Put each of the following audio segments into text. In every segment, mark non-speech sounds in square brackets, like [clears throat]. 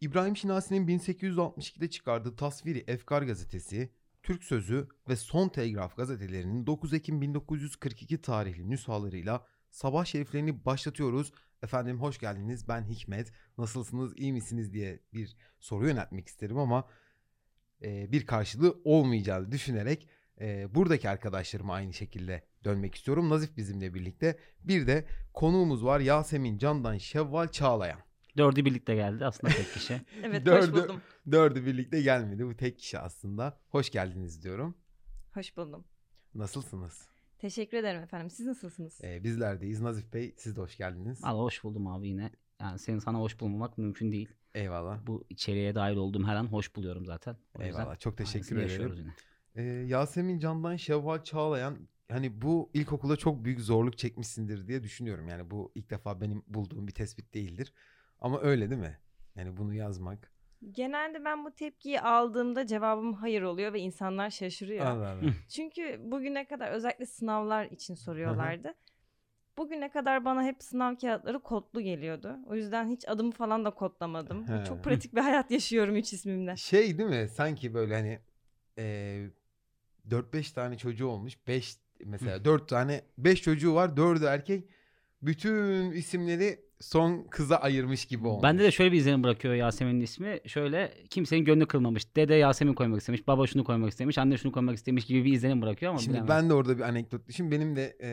İbrahim Şinasi'nin 1862'de çıkardığı Tasviri Efkar gazetesi, Türk Sözü ve Son Telgraf gazetelerinin 9 Ekim 1942 tarihli nüshalarıyla sabah şeriflerini başlatıyoruz. Efendim hoş geldiniz ben Hikmet. Nasılsınız iyi misiniz diye bir soru yöneltmek isterim ama e, bir karşılığı olmayacağını düşünerek e, buradaki arkadaşlarıma aynı şekilde dönmek istiyorum. Nazif bizimle birlikte. Bir de konuğumuz var Yasemin Candan Şevval Çağlayan. Dördü birlikte geldi aslında tek kişi. [laughs] Evet Dördü- hoş buldum. Dördü birlikte gelmedi. Bu tek kişi aslında. Hoş geldiniz diyorum. Hoş buldum. Nasılsınız? Teşekkür ederim efendim. Siz nasılsınız? Ee, bizlerdeyiz. Nazif Bey siz de hoş geldiniz. Valla hoş buldum abi yine. Yani senin sana hoş bulmamak mümkün değil. Eyvallah. Bu içeriye dahil olduğum her an hoş buluyorum zaten. O Eyvallah. Çok teşekkür ederim. yine. Ee, Yasemin Candan Şevval Çağlayan hani bu ilkokula çok büyük zorluk çekmişsindir diye düşünüyorum. Yani bu ilk defa benim bulduğum bir tespit değildir. Ama öyle değil mi? Yani bunu yazmak. Genelde ben bu tepkiyi aldığımda cevabım hayır oluyor ve insanlar şaşırıyor. Allah Allah. Çünkü bugüne kadar özellikle sınavlar için soruyorlardı. Bugüne kadar bana hep sınav kağıtları kodlu geliyordu. O yüzden hiç adımı falan da kodlamadım. He. Çok pratik bir hayat yaşıyorum üç ismimle. Şey değil mi? Sanki böyle hani e, 4-5 tane çocuğu olmuş. 5 mesela 4 tane 5 çocuğu var. 4'ü erkek. Bütün isimleri son kıza ayırmış gibi olmuş. Bende de şöyle bir izlenim bırakıyor Yasemin'in ismi. Şöyle kimsenin gönlü kırılmamış. Dede Yasemin koymak istemiş. Baba şunu koymak istemiş. Anne şunu koymak istemiş gibi bir izlenim bırakıyor ama Şimdi bilemem. ben de orada bir anekdot düşün. Benim de e,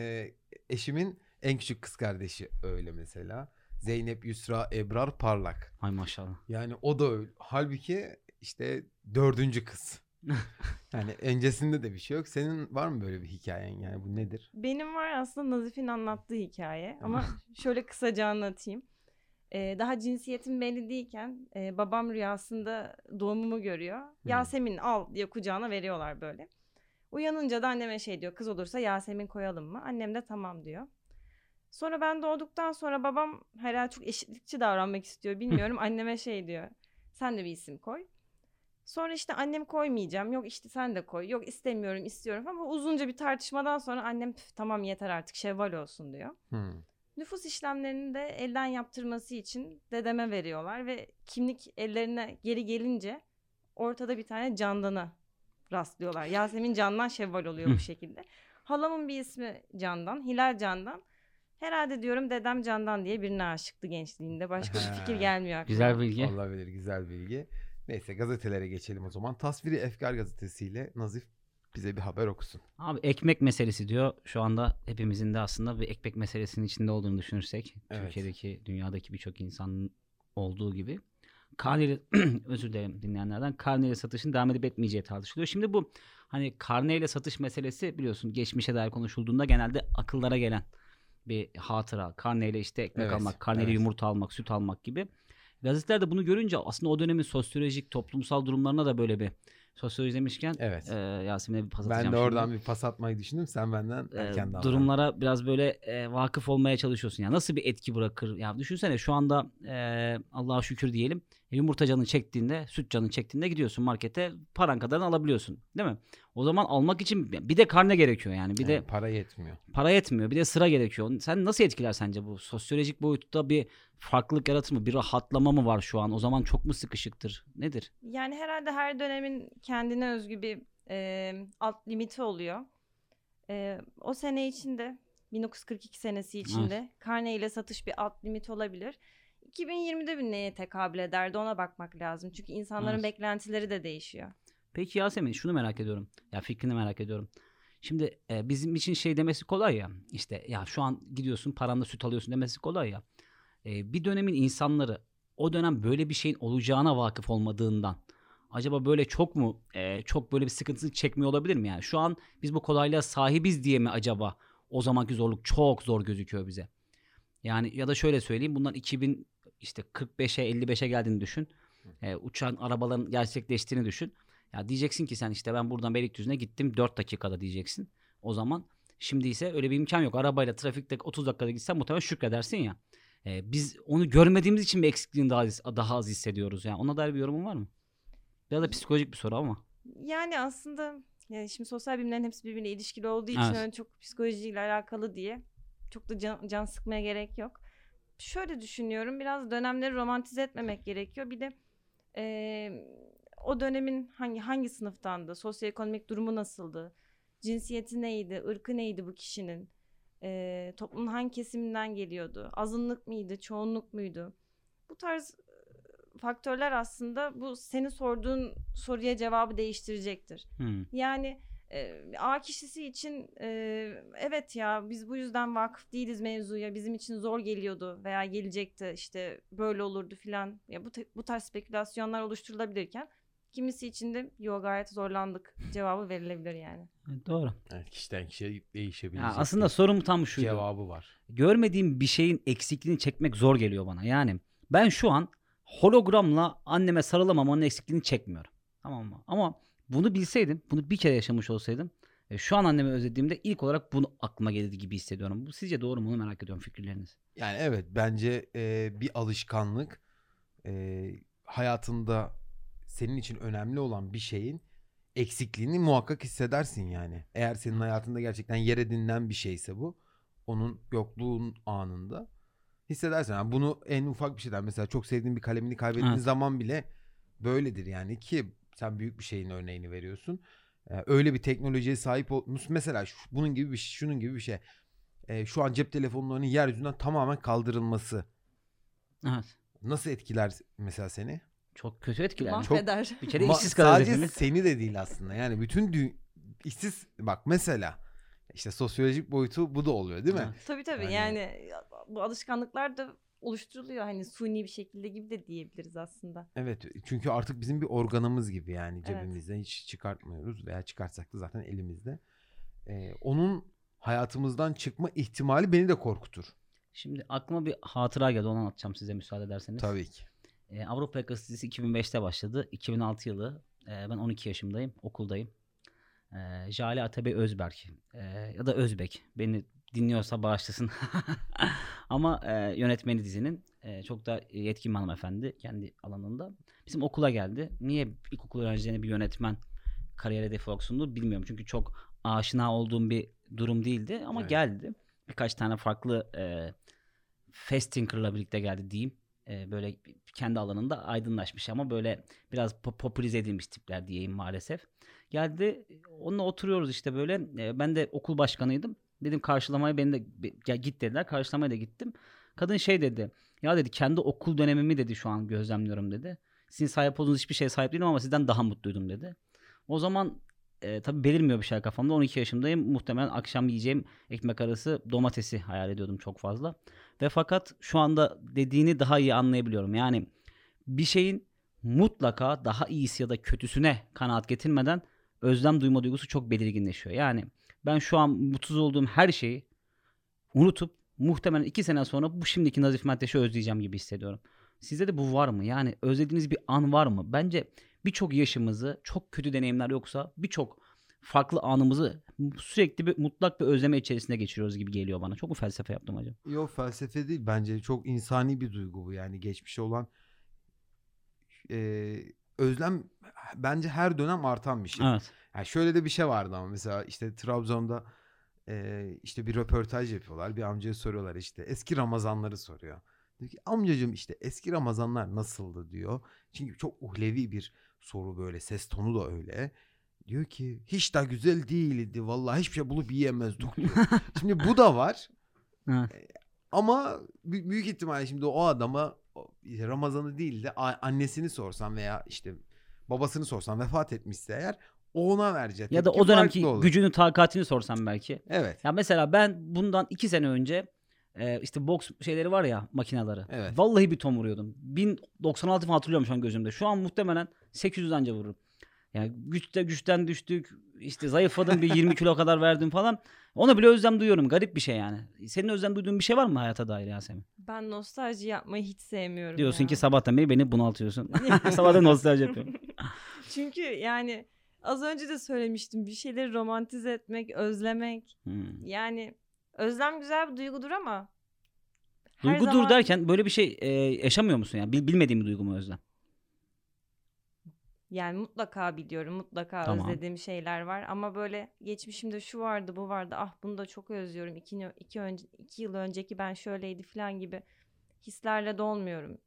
eşimin en küçük kız kardeşi öyle mesela. Zeynep Yusra Ebrar Parlak. Ay maşallah. Yani o da öyle. Halbuki işte dördüncü kız. [laughs] yani öncesinde de bir şey yok. Senin var mı böyle bir hikayen yani bu nedir? Benim var aslında Nazif'in anlattığı hikaye ama [laughs] şöyle kısaca anlatayım. Ee, daha cinsiyetim belli değilken e, babam rüyasında doğumumu görüyor. Yasemin al diye kucağına veriyorlar böyle. Uyanınca da anneme şey diyor kız olursa Yasemin koyalım mı? Annem de tamam diyor. Sonra ben doğduktan sonra babam herhalde çok eşitlikçi davranmak istiyor bilmiyorum. [laughs] Anneme şey diyor sen de bir isim koy. Sonra işte annem koymayacağım. Yok işte sen de koy. Yok istemiyorum istiyorum ama uzunca bir tartışmadan sonra annem "Püf, tamam yeter artık şevval olsun diyor. Hmm. Nüfus işlemlerini de elden yaptırması için dedeme veriyorlar ve kimlik ellerine geri gelince ortada bir tane Candan'a rastlıyorlar. Yasemin Candan Şevval oluyor bu [laughs] şekilde. Halamın bir ismi Candan, Hilal Candan. Herhalde diyorum dedem Candan diye birine aşıktı gençliğinde. Başka bir fikir gelmiyor aklıma. Güzel bilgi. Olabilir güzel bilgi. Neyse gazetelere geçelim o zaman. Tasviri Efkar gazetesiyle Nazif bize bir haber okusun. Abi ekmek meselesi diyor. Şu anda hepimizin de aslında bir ekmek meselesinin içinde olduğunu düşünürsek. Evet. Türkiye'deki, dünyadaki birçok insanın olduğu gibi. Karneyle, [clears throat] özür dilerim dinleyenlerden. Karneyle satışın devam edip etmeyeceği tartışılıyor. Şimdi bu hani karneyle satış meselesi biliyorsun geçmişe dair konuşulduğunda genelde akıllara gelen bir hatıra. Karneyle işte ekmek Evet, almak, karneyle evet. yumurta almak, süt almak gibi. Gazeteler de bunu görünce aslında o dönemin sosyolojik, toplumsal durumlarına da böyle bir sosyoloji demişken Evet. e, Yasemin'e bir pas ben atacağım de şimdi. oradan bir pas atmayı düşündüm. Sen benden E, erken davran. durumlara biraz böyle e, vakıf olmaya çalışıyorsun. Ya nasıl bir etki bırakır? Ya düşünsene şu anda e, Allah'a şükür diyelim. Yumurta canın çektiğinde, süt canın çektiğinde gidiyorsun markete paran kadarını alabiliyorsun. Değil mi? O zaman almak için bir de karne gerekiyor yani. Bir de Yani para yetmiyor. para yetmiyor. Bir de sıra gerekiyor. Sen nasıl etkiler sence bu? Sosyolojik boyutta bir farklılık yaratır mı? Bir rahatlama mı var şu an? O zaman çok mu sıkışıktır? Nedir? Yani herhalde her dönemin kendine özgü bir e, alt limiti oluyor. E, o sene içinde 1942 senesi içinde karne ile satış bir alt limit olabilir. 2020'de bir neye tekabül ederdi ona bakmak lazım. Çünkü insanların Evet. beklentileri de değişiyor. Peki Yasemin şunu merak ediyorum. Ya fikrini merak ediyorum. Şimdi e, bizim için şey demesi kolay ya. İşte ya şu an gidiyorsun paranla süt alıyorsun demesi kolay ya. E, bir dönemin insanları o dönem böyle bir şeyin olacağına vakıf olmadığından acaba böyle çok mu e, çok böyle bir sıkıntı çekmiyor olabilir mi yani? Şu an biz bu kolaylığa sahibiz diye mi acaba o zamanki zorluk çok zor gözüküyor bize? Yani ya da şöyle söyleyeyim bundan 2000 işte 45'e 55'e geldiğini düşün. E, uçan arabaların gerçekleştiğini düşün. Ya diyeceksin ki sen işte ben buradan Beylikdüzü'ne gittim 4 dakikada diyeceksin. O zaman şimdi ise öyle bir imkan yok. Arabayla trafikte 30 dakikada gitsen muhtemelen şükredersin ya. Ee, biz onu görmediğimiz için mi eksikliğini daha, az- daha az hissediyoruz? Yani ona dair bir yorumun var mı? Biraz da psikolojik bir soru ama. Yani aslında yani şimdi sosyal bilimlerin hepsi birbiriyle ilişkili olduğu için Evet. öyle çok psikolojiyle alakalı diye çok da can, can sıkmaya gerek yok. Şöyle düşünüyorum biraz dönemleri romantize etmemek gerekiyor. Bir de e, o dönemin hangi hangi sınıftandı, sosyoekonomik durumu nasıldı, cinsiyeti neydi, ırkı neydi bu kişinin, e, toplumun hangi kesiminden geliyordu, azınlık mıydı, çoğunluk muydu? Bu tarz faktörler aslında bu senin sorduğun soruya cevabı değiştirecektir. Hmm. Yani e, A kişisi için e, evet ya biz bu yüzden vakıf değiliz mevzuya bizim için zor geliyordu veya gelecekti işte böyle olurdu filan ya bu bu tarz spekülasyonlar oluşturulabilirken kimisi için de yo gayet zorlandık cevabı verilebilir yani. Evet, Doğru. Evet, kişiden kişiye değişebilecek. Ya aslında sorum tam şuydu. cevabı var. Görmediğim bir şeyin eksikliğini çekmek zor geliyor bana. Yani ben şu an hologramla anneme sarılamamanın eksikliğini çekmiyorum. Tamam mı? Ama bunu bilseydim, bunu bir kere yaşamış olsaydım e, şu an annemi özlediğimde ilk olarak bunu aklıma gelirdi gibi hissediyorum. Bu sizce doğru mu? Onu merak ediyorum fikirleriniz. Yani evet bence e, bir alışkanlık e, hayatında senin için önemli olan bir şeyin eksikliğini muhakkak hissedersin yani. Eğer senin hayatında gerçekten yer edinilen bir şeyse bu onun yokluğun anında hissedersin. Yani bunu en ufak bir şeyden mesela çok sevdiğin bir kalemini kaybettiğin Evet. zaman bile böyledir yani ki sen büyük bir şeyin örneğini veriyorsun. Ee, öyle bir teknolojiye sahip ol mesela şu- bunun gibi bir şey, şunun gibi bir şey. Ee, şu an cep telefonlarının yeryüzünden tamamen kaldırılması Evet. nasıl etkiler mesela seni? Çok kötü etkiler. Çok- Mahveder. [laughs] Bir kere işsiz kalırız sadece hepimiz. seni de değil aslında. Yani bütün dü- işsiz bak mesela işte sosyolojik boyutu bu da oluyor değil mi? Evet. Tabii tabii Yani- yani, bu alışkanlıklar da oluşturuluyor hani suni bir şekilde gibi de diyebiliriz aslında. Evet çünkü artık bizim bir organımız gibi yani Evet. cebimizde hiç çıkartmıyoruz veya çıkarsak da zaten elimizde. Ee, onun hayatımızdan çıkma ihtimali beni de korkutur. Şimdi aklıma bir hatıra geldi. Onu anlatacağım size müsaade ederseniz. Tabii ki. E, Avrupa Yakası dizisi 2005'te başladı. 2006 yılı. e, ben 12 yaşımdayım. Okuldayım. E, Jale Atabey Özberk. e, ya da Özbek. Beni dinliyorsa bağışlasın. [laughs] Ama e, yönetmeni dizinin. e, çok da yetkin bir hanımefendi kendi alanında. Bizim okula geldi. Niye ilkokul öğrencilerine bir yönetmen kariyer hedefi olarak sundu bilmiyorum. Çünkü çok aşina olduğum bir durum değildi. Ama Evet. geldi. Birkaç tane farklı e, fast thinker'la birlikte geldi diyeyim. E, böyle kendi alanında aydınlaşmış ama böyle biraz po- popülize edilmiş tipler diyeyim maalesef. Geldi onunla oturuyoruz işte böyle. E, ben de okul başkanıydım. Dedim karşılamaya beni de gel git dediler. Karşılamaya da gittim. Kadın şey dedi. Ya dedi kendi okul dönemimi dedi şu an gözlemliyorum dedi. Sizin sahip olduğunuz hiçbir şeye sahip değilim ama sizden daha mutluydum dedi. O zaman e, tabii belirmiyor bir şey kafamda. 12 yaşındayım. Muhtemelen akşam yiyeceğim ekmek arası domatesi hayal ediyordum çok fazla. Ve fakat şu anda dediğini daha iyi anlayabiliyorum. Yani bir şeyin mutlaka daha iyisi ya da kötüsüne kanaat getirmeden özlem duyma duygusu çok belirginleşiyor. Yani ben şu an mutsuz olduğum her şeyi unutup muhtemelen iki sene sonra bu şimdiki Nazif Menteş'i özleyeceğim gibi hissediyorum. Sizde de bu var mı? Yani özlediğiniz bir an var mı? Bence birçok yaşımızı çok kötü deneyimler yoksa birçok farklı anımızı sürekli bir mutlak bir özleme içerisinde geçiriyoruz gibi geliyor bana. Çok mu felsefe yaptım hocam? Yok felsefe değil bence çok insani bir duygu bu yani geçmişe olan e, özlem bence her dönem artan bir şey. Evet. Yani şöyle de bir şey vardı ama mesela işte Trabzon'da e, işte bir röportaj yapıyorlar. Bir amcaya soruyorlar işte eski Ramazanları soruyor. Diyor ki amcacığım işte eski Ramazanlar nasıldı diyor. Çünkü çok uhlevi bir soru böyle ses tonu da öyle. Diyor ki hiç de güzel değildi vallahi hiçbir şey bulup yiyemezdik diyor. [laughs] Şimdi bu da var. Evet. Ama bü- büyük ihtimalle şimdi o adama Ramazan'ı değil de annesini sorsan veya işte babasını sorsan vefat etmişse eğer o ona verecek. Ya da o dönemki olur. gücünü takatini sorsam belki. Evet. Ya mesela ben bundan iki sene önce e, işte boks şeyleri var ya makineleri. Evet. Vallahi bir ton vuruyordum. 1096 falan hatırlıyorum şu an gözümde. Şu an muhtemelen 800 anca vururum. Yani güçte güçten düştük. işte zayıfladım bir 20 kilo kadar verdim falan. Ona bile özlem duyuyorum. Garip bir şey yani. Senin özlem duyduğun bir şey var mı hayata dair Yasemin? Ben nostalji yapmayı hiç sevmiyorum Diyorsun ya. ki sabahtan beri beni bunaltıyorsun. [laughs] Sabahtan nostalji yapıyorum. [laughs] Çünkü yani az önce de söylemiştim bir şeyleri romantize etmek, özlemek. Hmm. Yani özlem güzel bir duygudur ama Duygudur zaman- derken böyle bir şey e, yaşamıyor musun yani? Bil, bilmediğim bir duygu mu özlem? Yani mutlaka biliyorum, mutlaka Tamam. özlediğim şeyler var ama böyle geçmişimde şu vardı, bu vardı. Ah bunu da çok özlüyorum. İki, iki, önce, iki yıl önceki ben şöyleydi falan gibi hislerle dolmuyorum.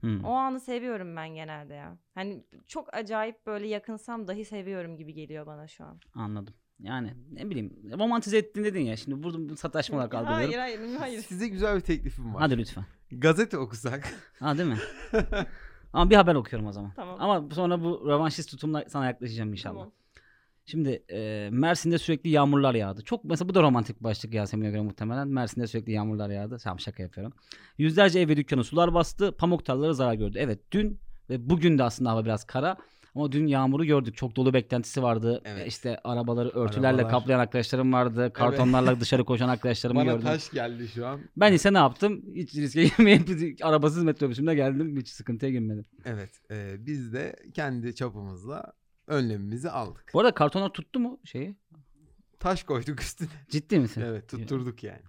Hmm. O anı seviyorum ben genelde ya. Hani çok acayip böyle yakınsam dahi seviyorum gibi geliyor bana şu an. Anladım. Yani ne bileyim romantize ettin dedin ya. Şimdi burada sataşma olarak algılıyorum. Hayır hayır hayır. Size güzel bir teklifim var. Hadi lütfen. Gazete okusak. Ha değil mi? [laughs] Ama bir haber okuyorum o zaman. Tamam. Ama sonra bu rövanşist tutumla sana yaklaşacağım inşallah. Tamam. Şimdi e, Mersin'de sürekli yağmurlar yağdı. Çok mesela bu da romantik bir başlık Yasemin'e göre muhtemelen. Mersin'de sürekli yağmurlar yağdı. Tamam şaka yapıyorum. Yüzlerce ev ve dükkanı sular bastı. Pamuk tarlaları zarar gördü. Evet dün ve bugün de aslında hava biraz kara. Ama dün yağmuru gördük. Çok dolu beklentisi vardı. Evet. İşte arabaları örtülerle Arabalar. kaplayan arkadaşlarım vardı. Kartonlarla [laughs] dışarı koşan arkadaşlarımı Bana gördüm. taş geldi şu an. Ben ise ne yaptım? Hiç riske [laughs] girmeyip arabasız metrobüsümle geldim. Hiç sıkıntıya girmedim. Evet. e, biz de kendi çapımızla önlemimizi aldık. Bu arada kartonlar tuttu mu şeyi? Taş koyduk üstüne. Ciddi misin? Evet tutturduk yani.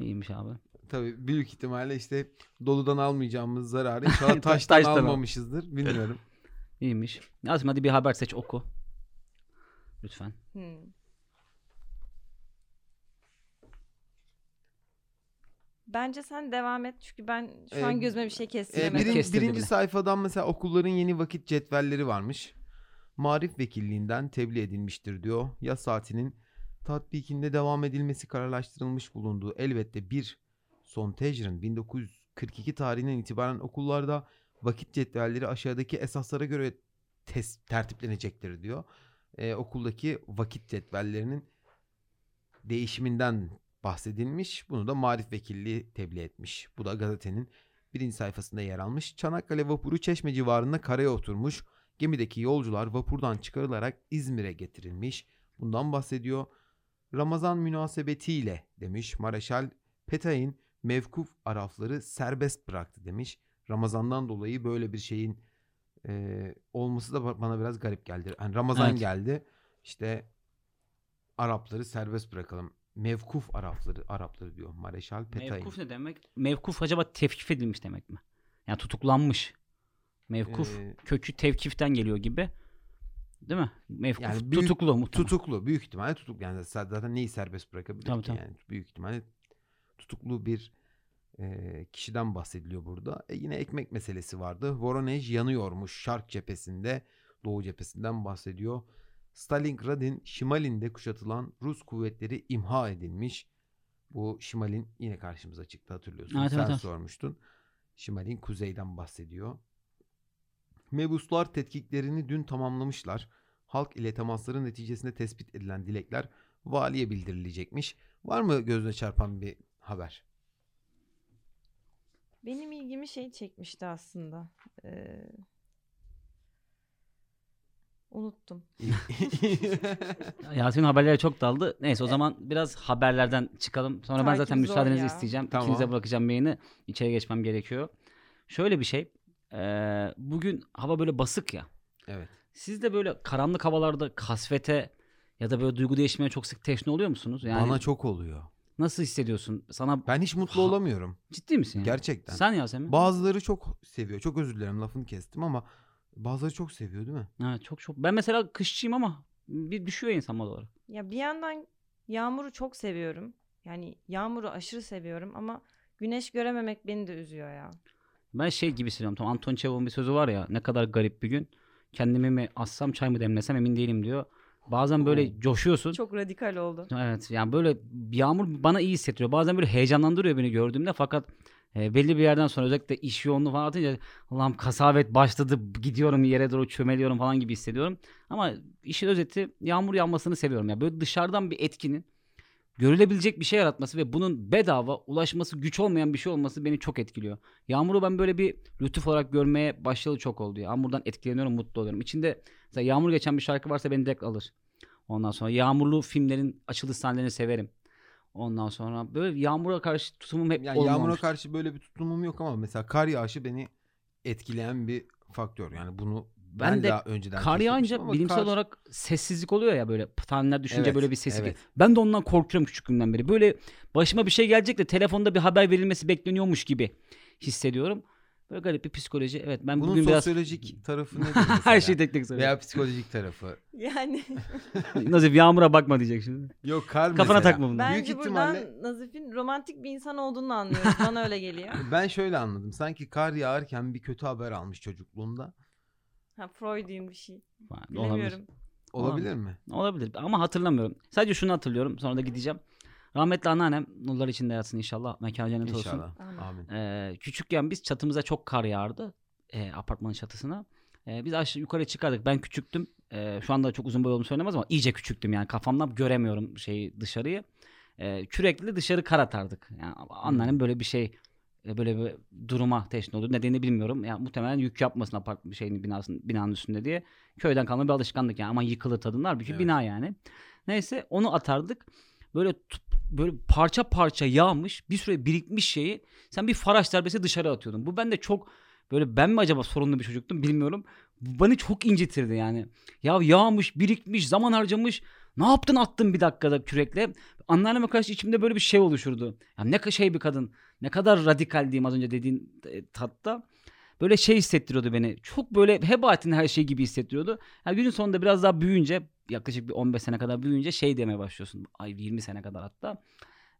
İyiymiş abi. Tabii büyük ihtimalle işte doludan almayacağımız zararı [laughs] inşallah taştan Taştan al. almamışızdır. Bilmiyorum. İyiymiş. Yasemin hadi bir haber seç oku. Lütfen. Hmm. Bence sen devam et çünkü ben şu Ee, an gözüme bir şey kestiremedim. birin- Kestirdi birinci bile. sayfadan mesela okulların yeni vakit cetvelleri varmış. Marif Vekilliğinden tebliğ edilmiştir diyor. Yaz saatinin tatbikinde devam edilmesi kararlaştırılmış bulunduğu elbette bir son tecrin 1942 tarihinden itibaren okullarda vakit cetvelleri aşağıdaki esaslara göre tes- tertiplenecektir diyor. Ee, okuldaki vakit cetvellerinin değişiminden bahsedilmiş. Bunu da Marif Vekilliği tebliğ etmiş. Bu da gazetenin birinci sayfasında yer almış. Çanakkale vapuru Çeşme civarında karaya oturmuş. Gemideki yolcular vapurdan çıkarılarak İzmir'e getirilmiş. Bundan bahsediyor. Ramazan münasebetiyle demiş Mareşal Petay'ın mevkuf arafları serbest bıraktı demiş. Ramazandan dolayı böyle bir şeyin e, olması da ba- bana biraz garip geldi. Yani Ramazan Evet. geldi. İşte Arapları serbest bırakalım. Mevkuf Arapları Arapları diyor Mareşal Petay'ın. Mevkuf ne demek? Mevkuf acaba tevkif edilmiş demek mi? Yani tutuklanmış. Mevkuf Ee, kökü tevkiften geliyor gibi. Değil mi? Mevkuf Yani büyük- tutuklu muhtemelen. Tutuklu. Büyük ihtimalle tutuklu. Yani zaten neyi serbest bırakabilir Tabii, ki? tabii. Yani büyük ihtimalle tutuklu bir e, kişiden bahsediliyor burada. E, yine ekmek meselesi vardı. Voronezh yanıyormuş Şark cephesinde. Doğu cephesinden bahsediyor. Stalingrad'ın şimalinde kuşatılan Rus kuvvetleri imha edilmiş. Bu şimalin yine karşımıza çıktı hatırlıyorsun. Evet, Sen evet, evet. sormuştun. Şimalin kuzeyden bahsediyor. Mebuslar tetkiklerini dün tamamlamışlar. Halk ile temasların neticesinde tespit edilen dilekler valiye bildirilecekmiş. Var mı gözüne çarpan bir haber? Benim ilgimi şey çekmişti aslında. Ee, unuttum. [laughs] Yasemin haberlere çok daldı. Neyse o zaman biraz haberlerden çıkalım. Sonra ben Takip zaten zor müsaadenizi ya. isteyeceğim. Tamam. İkinize bırakacağım yayını. İçeri geçmem gerekiyor. Şöyle bir şey. Ee, bugün hava böyle basık ya. evet. Siz de böyle karanlık havalarda kasvete ya da böyle duygu değişimine çok sık teşne oluyor musunuz? Yani Bana çok oluyor. Nasıl hissediyorsun? Sana Ben hiç mutlu Ha- olamıyorum. ciddi misin? yani? Gerçekten. Sen Yasemin? Bazıları çok seviyor. Çok özür dilerim lafını kestim ama bazıları çok seviyor değil mi? Evet çok çok. Ben mesela kışçıyım ama bir düşüyor insan mod olarak. Ya bir yandan yağmuru çok seviyorum. Yani yağmuru aşırı seviyorum ama güneş görememek beni de üzüyor ya. Ben şey gibi hissediyorum. Tam Anton Çehov'un bir sözü var ya ne kadar garip bir gün. Kendimi mi assam çay mı demlesem emin değilim diyor. Bazen böyle coşuyorsun. Çok radikal oldu. Evet yani böyle yağmur bana iyi hissettiriyor. Bazen böyle heyecanlandırıyor beni gördüğümde fakat e, belli bir yerden sonra özellikle iş yoğunluğu falan atınca Allah'ım kasavet başladı gidiyorum yere doğru çömeliyorum falan gibi hissediyorum. Ama işin özeti yağmur yağmasını seviyorum. ya Böyle dışarıdan bir etkinin görülebilecek bir şey yaratması ve bunun bedava ulaşması güç olmayan bir şey olması beni çok etkiliyor. Yağmuru ben böyle bir lütuf olarak görmeye başlayalı çok oldu. Yağmurdan etkileniyorum, mutlu oluyorum. İçinde mesela yağmur geçen bir şarkı varsa beni direkt alır. Ondan sonra yağmurlu filmlerin açılış sahnelerini severim. Ondan sonra böyle yağmura karşı tutumum hep Yani yağmura karşı böyle bir tutumum yok ama mesela kar yağışı beni etkileyen bir faktör. Yani bunu ben, Ben de daha önceden Kar yağınca bilimsel kar- olarak sessizlik oluyor ya böyle taneler düşünce Evet, böyle bir sesi. evet. Ben de ondan korkuyorum küçüklüğümden beri. Böyle başıma bir şey gelecek de telefonda bir haber verilmesi bekleniyormuş gibi hissediyorum. Böyle garip bir psikoloji. Evet ben Bunun bugün biraz sosyolojik [laughs] tarafı nedir her şeyi tek tek söylüyorum. Veya psikolojik tarafı. Yani [laughs] Nazif yağmura bakma diyecek şimdi. Yok kar Kafana mesela. takma bunu. bence Büyük buradan ihtimalle- Nazif'in romantik bir insan olduğunu anlıyoruz. Bana öyle geliyor. [laughs] Ben şöyle anladım. Sanki kar yağarken bir kötü haber almış çocukluğunda. Ha, Freudian bir şey. Olabilir. Bilemiyorum. Olabilir mi? Olabilir ama hatırlamıyorum. Sadece şunu hatırlıyorum. Sonra da gideceğim. Rahmetli anneannem nurlar içinde yatsın inşallah. Mekan cennet olsun. İnşallah. Amin. Ee, küçükken biz çatımıza çok kar yağardı. e, apartmanın çatısına. E, biz aşağı yukarı çıkardık. Ben küçüktüm. E, şu anda çok uzun boy olduğumu söylemez ama iyice küçüktüm yani. Kafamdan göremiyorum şeyi dışarıyı. E, kürekle dışarı kar atardık. Yani anneannem böyle bir şey böyle bir duruma teşne oldu. Nedenini bilmiyorum. Yani muhtemelen yük yapmasın apart şeyin binasının binanın üstünde diye. Köyden kalma bir alışkanlık yani. Ama yıkılır tadınlar. Halbuki Evet. bina yani. Neyse onu atardık. Böyle böyle parça parça yağmış bir süre birikmiş şeyi sen bir faraş darbesi dışarı atıyordun. Bu bende çok böyle ben mi acaba sorunlu bir çocuktum bilmiyorum. Bu beni çok incitirdi yani. Ya yağmış, birikmiş, zaman harcamış. Ne yaptın attın bir dakikada kürekle. Anneanneme karşı içimde böyle bir şey oluşurdu. Ya ne şey bir kadın. Ne kadar radikal diyeyim az önce dediğin e, tatta. Böyle şey hissettiriyordu beni. Çok böyle heba ettin her şey gibi hissettiriyordu. Yani günün sonunda biraz daha büyüyünce yaklaşık bir 15 sene kadar büyüyünce şey demeye başlıyorsun. Ay 20 sene kadar hatta.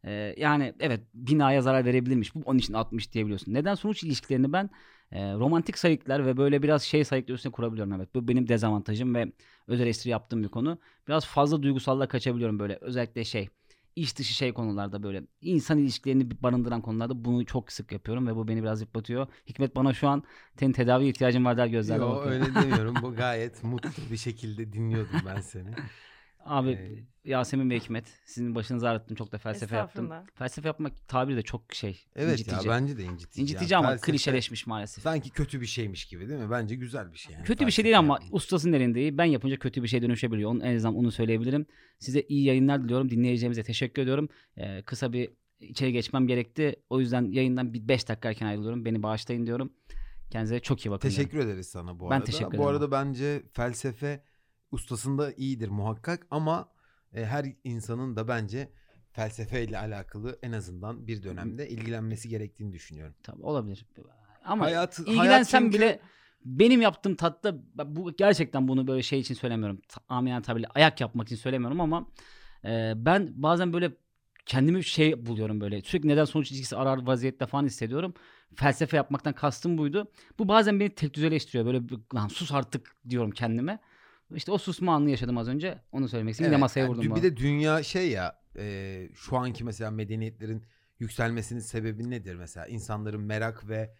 Ee, yani evet binaya zarar verebilirmiş. Bu onun için atmış diyebiliyorsun. Neden sonuç ilişkilerini ben e, romantik sayıklar ve böyle biraz şey sayıklar üstüne kurabiliyorum. Evet bu benim dezavantajım ve öz eleştiri yaptığım bir konu. Biraz fazla duygusallığa kaçabiliyorum böyle özellikle şey iş dışı şey konularda böyle insan ilişkilerini barındıran konularda bunu çok sık yapıyorum ve bu beni biraz yıpratıyor. Hikmet bana şu an senin tedavi ihtiyacın var der gözlerle Yo, bakıyor. öyle demiyorum. Bu [laughs] gayet mutlu bir şekilde dinliyordum ben seni. Abi Ee, Yasemin ve Hikmet sizin başınızı ağrıttım çok da felsefe yaptım. Felsefe yapmak tabiri de çok şey Evet incitici. ya bence de incitici. İncitici ya. ama Felsefe klişeleşmiş maalesef. Sanki kötü bir şeymiş gibi değil mi? Bence güzel bir şey. Yani kötü bir şey değil ama yapmak. ustasının elinde. Ben yapınca kötü bir şey dönüşebiliyor. Onun, en azından onu söyleyebilirim. Size iyi yayınlar diliyorum. Dinleyeceğimize teşekkür ediyorum. Ee, kısa bir içeri geçmem gerekti. O yüzden yayından bir 5 dakika erken ayrılıyorum. Beni bağışlayın diyorum. Kendinize çok iyi bakın. diyorum. Teşekkür ederiz sana bu Ben arada. teşekkür Bu ederim. arada bence felsefe ustasında iyidir muhakkak ama e, her insanın da bence felsefeyle alakalı en azından bir dönemde ilgilenmesi gerektiğini düşünüyorum. Tabii olabilir. Ama Hayat- hayat ilgilensem çünkü- bile benim yaptığım tatta bu gerçekten bunu böyle şey için söylemiyorum. Amiyane tabirle ayak yapmak için söylemiyorum ama e, ben bazen böyle kendimi şey buluyorum böyle. Sürekli neden sonuç ilişkisi arar vaziyette falan hissediyorum. Felsefe yapmaktan kastım buydu. Bu bazen beni tek düzeleştiriyor. Böyle lan sus artık diyorum kendime. İşte o susma anını yaşadım az önce. Onu söylemek istedim. Yine Evet, masaya yani vurdum. bu bir de dünya şey ya e, şu anki mesela medeniyetlerin yükselmesinin sebebi nedir mesela? İnsanların merak ve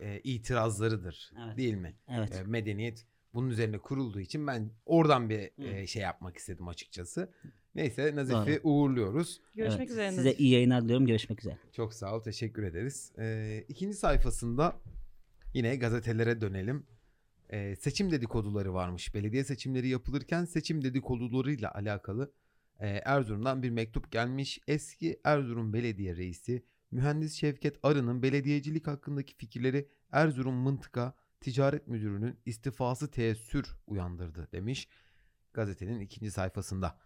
e, itirazlarıdır Evet. değil mi? Evet. E, medeniyet bunun üzerine kurulduğu için ben oradan bir Hı. e, şey yapmak istedim açıkçası. Neyse Nazif'i Doğru. uğurluyoruz. Görüşmek Evet. üzere. Size iyi yayınlar diliyorum. Görüşmek üzere. Çok sağ ol, teşekkür ederiz. Ee, ikinci sayfasında yine gazetelere dönelim. Ee, seçim dedikoduları varmış. Belediye seçimleri yapılırken seçim dedikodularıyla alakalı e, Erzurum'dan bir mektup gelmiş. Eski Erzurum Belediye Reisi Mühendis Şevket Arı'nın belediyecilik hakkındaki fikirleri Erzurum Mıntıka Ticaret Müdürü'nün istifası teessür uyandırdı demiş gazetenin ikinci sayfasında.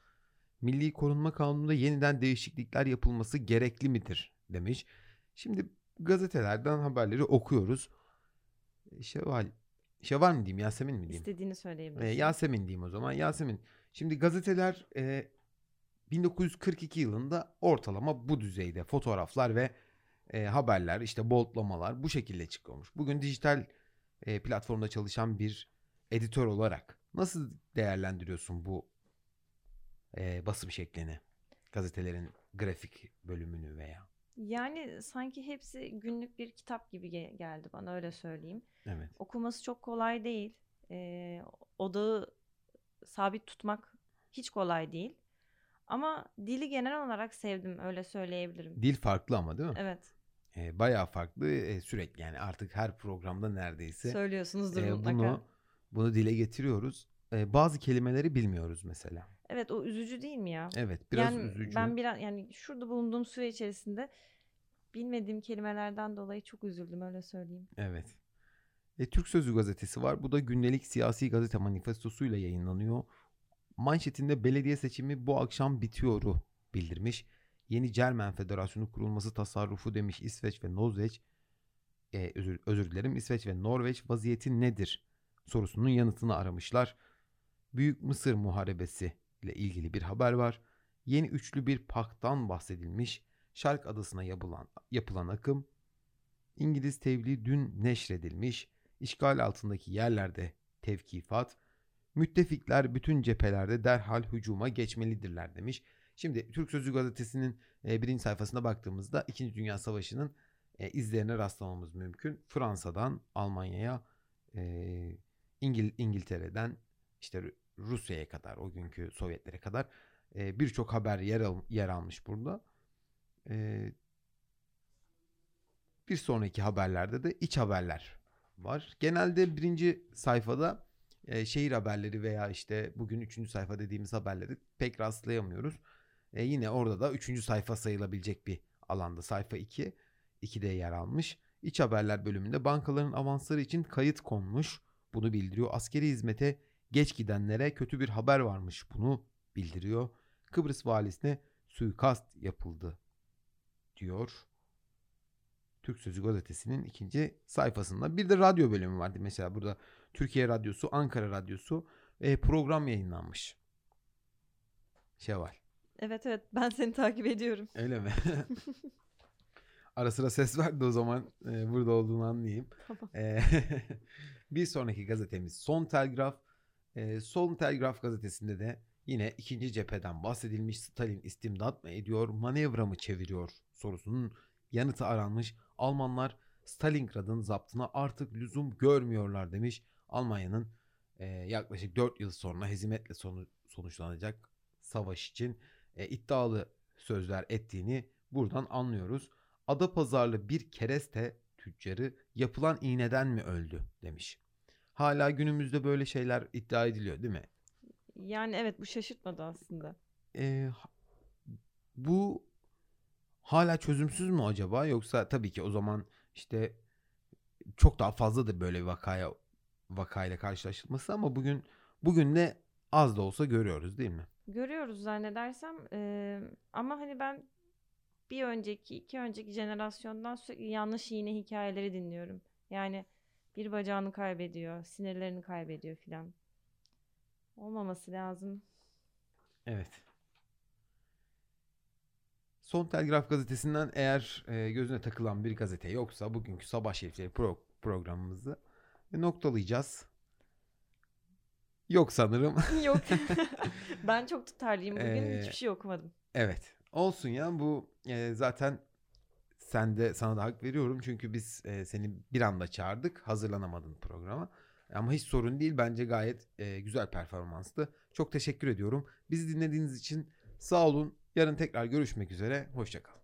Milli Korunma Kanunu'nda yeniden değişiklikler yapılması gerekli midir demiş. Şimdi gazetelerden haberleri okuyoruz. Şevval, Şevval mi diyeyim Yasemin mi diyeyim? İstediğini Ee, söyleyebilirsin. Yasemin diyeyim o zaman. Yasemin. Şimdi gazeteler e, 1942 yılında ortalama bu düzeyde fotoğraflar ve e, haberler işte boltlamalar bu şekilde çıkıyormuş. Bugün dijital e, platformda çalışan bir editör olarak nasıl değerlendiriyorsun bu e, basım şeklini? Gazetelerin grafik bölümünü veya. Yani sanki hepsi günlük bir kitap gibi ge- geldi bana öyle söyleyeyim. Evet. Okuması çok kolay değil. Ee, odağı sabit tutmak hiç kolay değil. Ama dili genel olarak sevdim öyle söyleyebilirim. Dil farklı ama değil mi? Evet. E, bayağı farklı e, sürekli yani artık her programda neredeyse Söylüyorsunuzdur e, mutlaka. bunu bunu dile getiriyoruz. E, bazı kelimeleri bilmiyoruz mesela. Evet o üzücü değil mi ya? Evet biraz yani üzücü. ben biraz yani şurada bulunduğum süre içerisinde bilmediğim kelimelerden dolayı çok üzüldüm öyle söyleyeyim. Evet. E, Türk Sözü gazetesi var. Bu da gündelik siyasi gazete manifestosuyla yayınlanıyor. Manşetinde belediye seçimi bu akşam bitiyoru bildirmiş. Yeni Cermen Federasyonu kurulması tasarrufu demiş İsveç ve Norveç. e, özür, özür dilerim İsveç ve Norveç vaziyeti nedir sorusunun yanıtını aramışlar. Büyük Mısır Muharebesi ile ilgili bir haber var. Yeni üçlü bir pakttan bahsedilmiş. Şark Adası'na yapılan, yapılan akım İngiliz tebliğ dün neşredilmiş. İşgal altındaki yerlerde tevkifat. Müttefikler bütün cephelerde derhal hücuma geçmelidirler demiş. Şimdi Türk Sözlü Gazetesi'nin e, birinci sayfasına baktığımızda İkinci Dünya Savaşı'nın e, izlerine rastlamamız mümkün. Fransa'dan Almanya'ya, e, İngil İngiltere'den işte Rusya'ya kadar, o günkü Sovyetlere kadar e, birçok haber yer, al yer almış burada. E, bir sonraki haberlerde de iç haberler var. Genelde birinci sayfada e, şehir haberleri veya işte bugün üçüncü sayfa dediğimiz haberleri pek rastlayamıyoruz. E, yine orada da üçüncü sayfa sayılabilecek bir alanda sayfa 2. 2'de yer almış. İç haberler bölümünde bankaların avansları için kayıt konmuş. Bunu bildiriyor. Askeri hizmete geç gidenlere kötü bir haber varmış. Bunu bildiriyor. Kıbrıs valisine suikast yapıldı diyor. Türk Sözü Gazetesi'nin ikinci sayfasında. Bir de radyo bölümü vardı. Mesela burada Türkiye Radyosu, Ankara Radyosu e, program yayınlanmış. Şevval. Evet evet ben seni takip ediyorum. Öyle mi? [laughs] [laughs] Ara sıra ses verdi o zaman e, burada olduğunu anlayayım. Tamam. E, [laughs] bir sonraki gazetemiz Son Telgraf. E, Son Telgraf gazetesinde de yine ikinci cepheden bahsedilmiş Stalin istimdat mı ediyor, manevra mı çeviriyor sorusunun yanıtı aranmış. Almanlar Stalingrad'ın zaptına artık lüzum görmüyorlar demiş. Almanya'nın e, yaklaşık 4 yıl sonra hezimetle sonu, sonuçlanacak savaş için e, iddialı sözler ettiğini buradan anlıyoruz. Adapazarlı bir kereste tüccarı yapılan iğneden mi öldü demiş. Hala günümüzde böyle şeyler iddia ediliyor değil mi? Yani evet bu şaşırtmadı aslında. E, bu hala çözümsüz mü acaba yoksa tabii ki o zaman işte çok daha fazladır böyle bir vakaya vakayla karşılaşılması ama bugün bugün de az da olsa görüyoruz değil mi? Görüyoruz zannedersem Ee, ama hani ben bir önceki iki önceki jenerasyondan sürekli yanlış iğne hikayeleri dinliyorum. Yani bir bacağını kaybediyor, sinirlerini kaybediyor filan. Olmaması lazım. Evet. Son Telgraf gazetesinden eğer e, gözüne takılan bir gazete yoksa bugünkü Sabah Şerifleri pro- programımızı e, noktalayacağız. Yok sanırım. [laughs] Yok. [laughs] ben çok tutarlıyım bugün. Ee, Hiçbir şey okumadım. evet. Olsun ya bu e, zaten sen de sana da hak veriyorum. Çünkü biz e, seni bir anda çağırdık. Hazırlanamadın programa. Ama hiç sorun değil. Bence gayet e, güzel performanstı. Çok teşekkür ediyorum. Bizi dinlediğiniz için sağ olun. Yarın tekrar görüşmek üzere. Hoşçakalın.